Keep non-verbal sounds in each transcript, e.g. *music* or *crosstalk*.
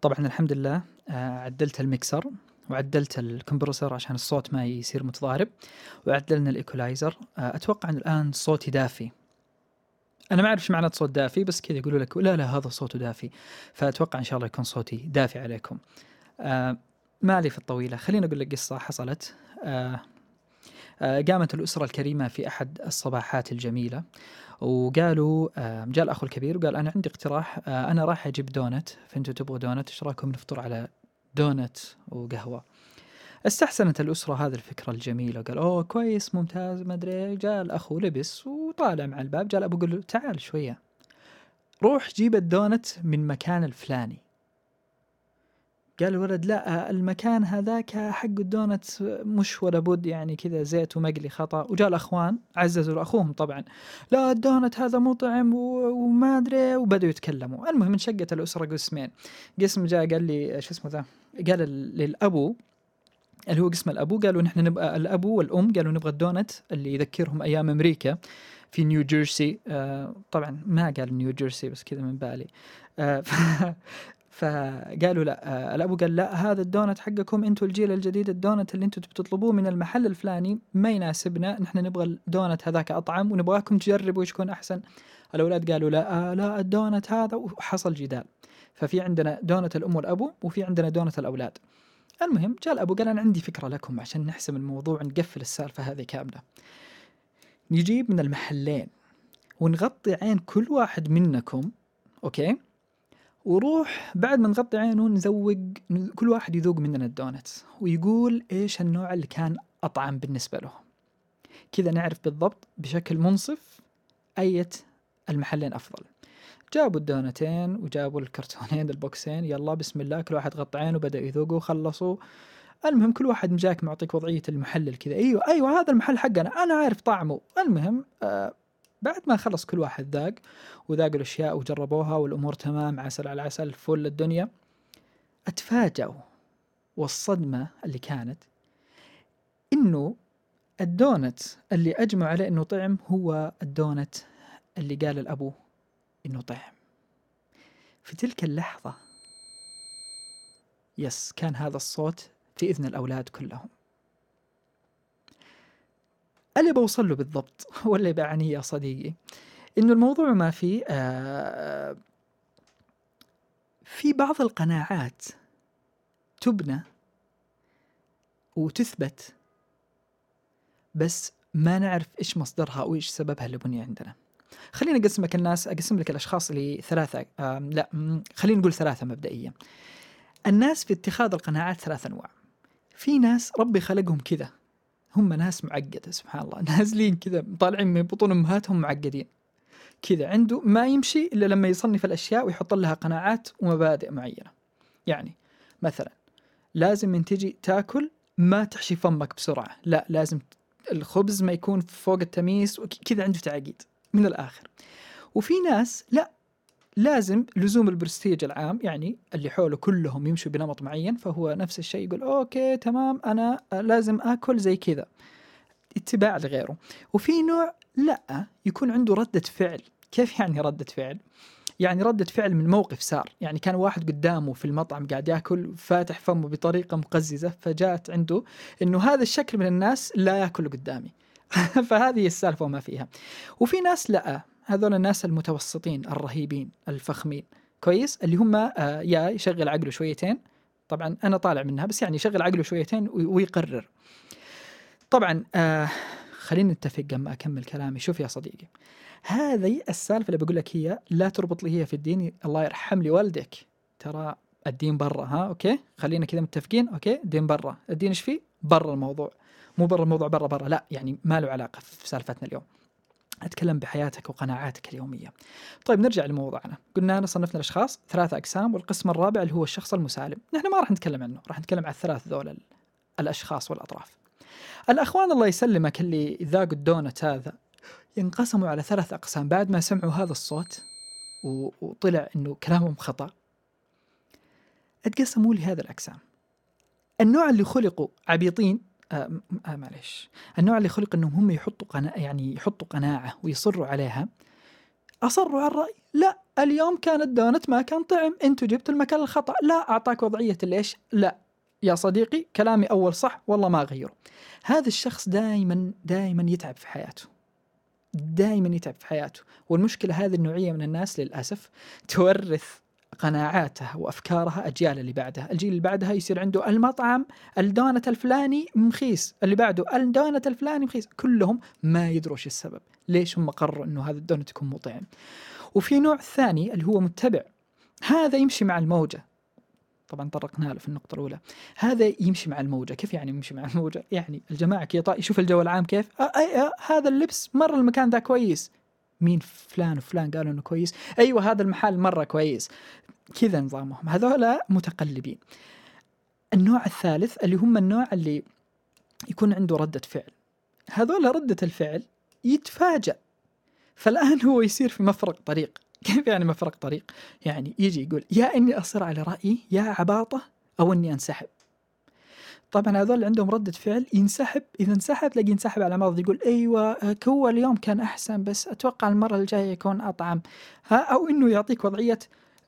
طبعا الحمد لله آه، عدلت الميكسر وعدلت ال compressor عشان الصوت ما يصير متضارب وعدلنا ال equalizer آه، أتوقع إن الآن صوتي دافي. أنا ما أعرف إيش معنى صوت دافي بس كذا يقولوا لك لا لا هذا صوته دافي. فأتوقع إن شاء الله يكون صوتي دافي عليكم. آه ما لي في الطويلة خليني أقول لك قصة حصلت. قامت الأسرة الكريمة في أحد الصباحات الجميلة وقالوا آه جاء الأخ الكبير وقال أنا عندي اقتراح آه أنا راح أجيب دونت فأنتوا تبغوا دونت إيش رأيكم نفطر على دونت وقهوة؟ استحسنت الأسرة هذه الفكرة الجميلة وقال أوه كويس ممتاز ما أدري جاء الأخ ولبس وطالع مع الباب جاء الأبو يقول له تعال شوية روح جيب الدونت من مكان الفلاني. قال الولد لا المكان هذاك حق الدونت مش ولا بد يعني كذا زيت ومقلي خطأ. وجاء الأخوان عززوا اخوهم طبعا لا الدونت هذا مطعم وما أدري. وبدأوا يتكلموا. المهم انشقت الأسرة قسمين. قسم جاء قال لي شو اسمه ذا؟ قال للأبو اللي هو قسم الأبو قالوا نحن نبغى الأبو والأم قالوا نبغى الدونت اللي يذكرهم أيام أمريكا في نيو جيرسي. آه طبعا ما قال نيو جيرسي بس كذا من بالي. آه *laughs* فقالوا لا آه الأبو قال لا هذا الدونت حقكم أنتم الجيل الجديد الدونت اللي أنتم تطلبوه من المحل الفلاني ما يناسبنا نحن نبغى الدونت هذاك أطعم ونبغاكم تجربوا إيش يكون أحسن. الأولاد قالوا لا آه لا الدونت هذا وحصل جدال. ففي عندنا دونت الأم والأبو وفي عندنا دونت الأولاد. المهم جاء الأبو قال أنا عندي فكرة لكم عشان نحسم الموضوع نقفل السالفة هذه كاملة. نجيب من المحلين ونغطي عين كل واحد منكم okay؟ وروح بعد ما نغطي عينه نزوق كل واحد يذوق مننا الدونت ويقول إيش النوع اللي كان أطعم بالنسبة له. كذا نعرف بالضبط بشكل منصف أية المحلين أفضل. جابوا الدونتين وجابوا الكرتونين البوكسين يلا بسم الله كل واحد غطى عينه وبدأ يذوقوا وخلصوا. المهم كل واحد مجاك معطيك وضعية المحلل كذا أيوه أيوه هذا المحل حقنا أنا عارف طعمه. المهم آه بعد ما خلص كل واحد ذاق وذاقوا الأشياء وجربوها والأمور تمام عسل على عسل فل الدنيا. اتفاجئوا والصدمة اللي كانت إنه الدونت اللي أجمع عليه إنه أطعم هو الدونت اللي قال الابو إنه أطعم. في تلك اللحظة yes كان هذا الصوت في إذن الأولاد كلهم. اللي بوصل له بالضبط؟ *laughs* واللي بعني يا صديقي. إنه الموضوع ما في آه في بعض القناعات تبنى وتثبت بس ما نعرف إيش مصدرها أو إيش سببها اللي بني عندنا. خليني اقسمك الناس أقسم لك الأشخاص لثلاثه لا خلينا نقول ثلاثة مبدئيا. الناس في اتخاذ القناعات ثلاث أنواع. في ناس ربي خلقهم كذا. هم ناس معقدة سبحان الله. *laughs* نازلين كذا طالعين من بطون أمهاتهم معقدين. كذا عنده ما يمشي إلا لما يصنف الأشياء ويحط لها قناعات ومبادئ معينة. يعني مثلا لازم من تجي تاكل ما تحشي فمك بسرعة. لا لازم الخبز ما يكون فوق التميس كذا عنده تعقيد من الآخر. وفي ناس لا لازم لزوم البرستيج العام يعني اللي حوله كلهم يمشوا بنمط معين فهو نفس الشيء يقول okay تمام أنا لازم آكل زي كذا. اتباع لغيره. وفي نوع لا يكون عنده ردة فعل. كيف يعني ردة فعل؟ يعني ردة فعل من موقف صار يعني كان واحد قدامه في المطعم قاعد ياكل فاتح فمه بطريقة مقززة فجاءت عنده إنه هذا الشكل من الناس لا ياكل قدامي. *laughs* فهذه السالفة وما فيها. وفي ناس لا. هذول الناس المتوسطين الرهيبين الفخمين. كويس؟ اللي هم آه يا يشغل عقله شويتين. طبعا أنا طالع منها بس يعني يشغل عقله شويتين ويقرر. طبعا آه خلينا نتفق قبل ما أكمل كلامي. شوف يا صديقي. هذه السالفة اللي بقول لك هي لا تربط لي هي في الدين. الله يرحم لي والدك. ترى الدين برا ها؟ okay؟ خلينا كذا متفقين. okay؟ الدين برا. الدين إيش فيه؟ برا الموضوع. مو برا الموضوع برا برا. لا يعني ما له علاقة في سالفتنا اليوم. أتكلم بحياتك وقناعاتك اليومية. طيب نرجع لموضوعنا، قلنا صنفنا الأشخاص ثلاثة أقسام والقسم الرابع اللي هو الشخص المسالم، نحن ما راح نتكلم عنه، راح نتكلم عن الثلاث ذول الأشخاص والأطراف. الأخوان الله يسلمك اللي ذاقوا الدونت هذا ينقسموا على ثلاث أقسام بعد ما سمعوا هذا الصوت وطلع إنه كلامهم خطأ. اتقسموا لهذا الأقسام. النوع اللي خلقوا عبيطين آه, آه معلش. النوع اللي خلق إنهم هم يحطوا قناعة يعني يحطوا قناعة ويصروا عليها أصروا على الرأي. لا اليوم كان الدونت ما كان طعم. أنتوا جبتوا المكان الخطأ. لا أعطاك وضعية ليش لا. يا صديقي كلامي أول صح والله ما أغيره. هذا الشخص دائما دائما يتعب في حياته. دائما يتعب في حياته. والمشكلة هذه النوعية من الناس للأسف تورث قناعاتها وأفكارها أجيال اللي بعدها، الجيل اللي بعدها يصير عنده المطعم الدونت الفلاني مخيس، اللي بعده الدونت الفلاني مخيس، كلهم ما يدروا إيش السبب، ليش هم قرروا إنه هذا الدونت يكون مطعم. وفي نوع ثاني اللي هو متبع، هذا يمشي مع الموجة. طبعا طرقنا له في النقطة الأولى. هذا يمشي مع الموجة. كيف يعني يمشي مع الموجة؟ يعني الجماعة كذا يشوف الجو العام كيف. آه أي آه هذا اللبس مرة المكان ذا كويس. مين فلان وفلان قالوا إنه كويس. أيوه هذا المحل مرة كويس. كذا نظامهم. هذولا متقلبين. النوع الثالث اللي هم النوع اللي يكون عنده ردة فعل. هذول ردة الفعل يتفاجأ. فالآن هو يصير في مفرق طريق. كيف يعني مفرق طريق؟ يعني يجي يقول يا إني أصر على رأيي يا عباطة أو إني أنسحب. طبعا هذول عندهم ردة فعل ينسحب إذا انسحب تلاقيه ينسحب على ماضي يقول أيوة هو اليوم كان أحسن بس أتوقع المرة الجاية يكون أطعم. ها أو إنه يعطيك وضعية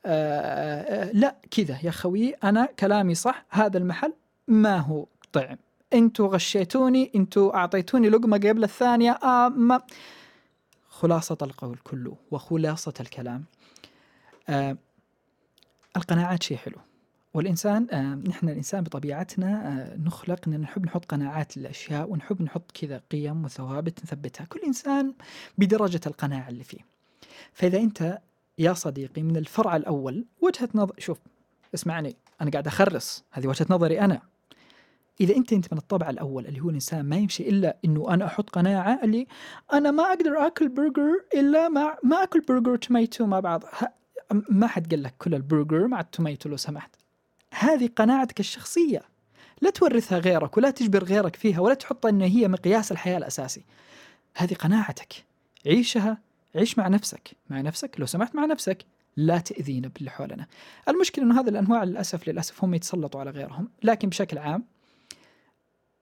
آآ آآ لا كذا يا خوي أنا كلامي صح هذا المحل ما هو طعم. أنتوا غشيتوني أنتوا أعطيتوني لقمة قبل الثانية آه ما خلاصة القول كله وخلاصة الكلام. آه القناعات شيء حلو. والإنسان آه نحن الإنسان بطبيعتنا آه نخلق أن نحب نحط قناعات للأشياء ونحب نحط كذا قيم وثوابت نثبتها. كل إنسان بدرجة القناعة اللي فيه. فإذا أنت يا صديقي من الفرع الأول وجهة نظر شوف اسمعني أنا قاعد أخرص هذه وجهة نظري أنا. إذا أنت أنت من الطبع الأول اللي هو الإنسان ما يمشي إلا إنه أنا أحط قناعة اللي أنا ما أقدر آكل برجر إلا مع ما أكل برجر tomato مع بعض. ما حد قال لك كل البرجر مع ال tomato لو سمحت. هذه قناعتك الشخصية. لا تورثها غيرك ولا تجبر غيرك فيها ولا تحط أن هي مقياس الحياة الأساسي. هذه قناعتك. عيشها عيش مع نفسك. مع نفسك لو سمحت مع نفسك لا تأذينا باللي حولنا. المشكلة أنه هذه الأنواع للأسف للأسف هم يتسلطوا على غيرهم. لكن بشكل عام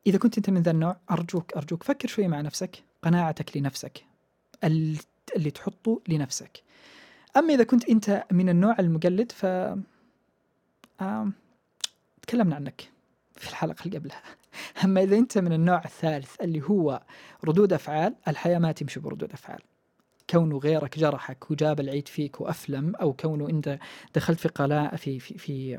إذا كنت أنت من ذا النوع أرجوك أرجوك فكر شوي مع نفسك. قناعتك لنفسك. اللي تحطه لنفسك. أما إذا كنت أنت من النوع المقلد ف. تكلمنا عنك في الحلقة اللي قبلها. *laughs* أما إذا أنت من النوع الثالث اللي هو ردود أفعال الحياة ما تمشي بردود أفعال. كونه غيرك جرحك وجاب العيد فيك وأفلم أو كونه أنت دخلت في قلاء في في في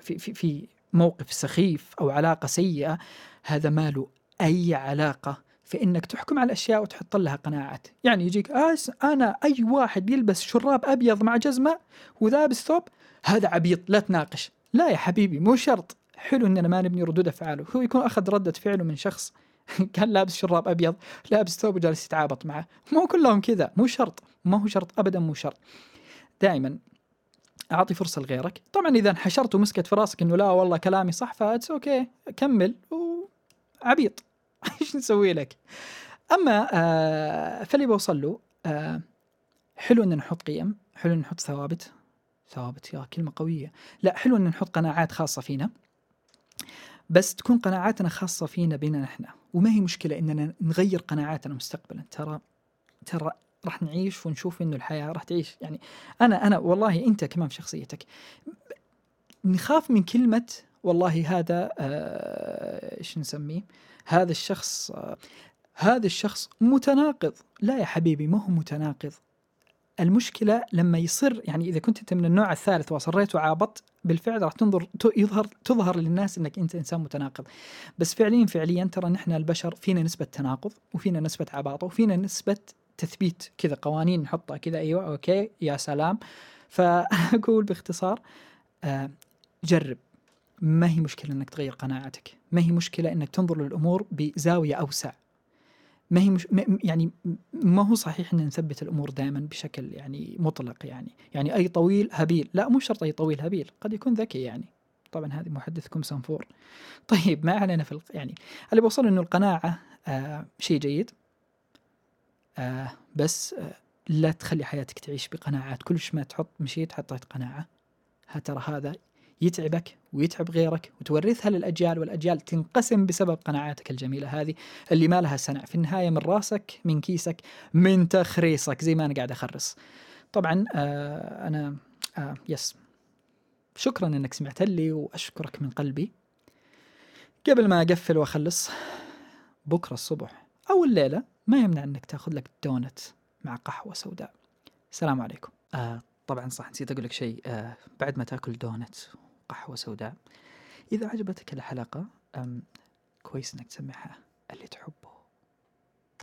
في, في, في موقف سخيف أو علاقة سيئة هذا ما له أي علاقة في إنك تحكم على الأشياء وتحط لها قناعات، يعني يجيك آس أنا أي واحد يلبس شراب أبيض مع جزمة وذابس ثوب هذا عبيط لا تناقش، لا يا حبيبي مو شرط، حلو اننا ما نبني ردود أفعاله، هو يكون أخذ ردة فعله من شخص *laughs* كان لابس شراب أبيض لابس ثوب وجالس يتعابط معه. مو كلهم كذا مو شرط. ما هو شرط ابدا مو شرط. دائما أعطي فرصة لغيرك. طبعا إذا انحشرت ومسكت في راسك إنه لا والله كلامي صح ف it's okay كمل. وعبيط *laughs* إيش نسوي لك؟ أما آه فاللي بوصل له آه حلو ان نحط قيم حلو ان نحط ثوابت ثوابت يا كلمة قوية. لا حلو ان نحط قناعات خاصة فينا بس تكون قناعاتنا خاصة فينا بيننا إحنا وما هي مشكلة إننا نغير قناعاتنا مستقبلا. ترى ترى راح نعيش ونشوف إنه الحياة راح تعيش. يعني أنا أنا والله أنت كمان في شخصيتك نخاف من كلمة والله هذا آه، إيش نسميه؟ هذا الشخص آه هذا الشخص متناقض. لا يا حبيبي ما هو متناقض. المشكلة لما يصير يعني إذا كنت أنت من النوع الثالث واصريت وعابطت بالفعل راح تنظر يظهر تظهر للناس إنك أنت إنسان متناقض. بس فعليا فعليا ترى نحن البشر فينا نسبة تناقض وفينا نسبة عباطة وفينا نسبة تثبيت كذا قوانين نحطها كذا أيوه أوكي يا سلام. فأقول باختصار آه جرب. ما هي مشكلة إنك تغير قناعتك ما هي مشكلة إنك تنظر للأمور بزاوية أوسع؟ ما هي مش يعني ما هو صحيح إن نثبت الأمور دائما بشكل يعني مطلق يعني؟ يعني أي طويل هبيل لا مو شرط أي طويل هبيل قد يكون ذكي يعني. طبعا هذه محدثكم سنفور. *laughs* طيب ما علينا في يعني اللي بوصل إنه القناعة آه شيء جيد آه بس آه لا تخلي حياتك تعيش بقناعات. كل ما تحط مشيت حطيت قناعة. ترى هذا يتعبك ويتعب غيرك وتورثها للأجيال والأجيال تنقسم بسبب قناعاتك الجميلة هذه اللي ما لها سنع في النهاية من راسك من كيسك من تخريصك زي ما أنا قاعد أخرص. طبعا آه أنا آه يس شكرا إنك سمعت لي وأشكرك من قلبي. قبل ما أقفل وأخلص بكرة الصبح أو الليلة ما يمنع إنك تأخذ لك دونت مع قهوة سوداء. السلام عليكم. آه طبعا صح نسيت أقول لك شيء آه بعد ما تأكل دونت قهوة سوداء. إذا عجبتك الحلقة كويس إنك تسمعها اللي تحبه.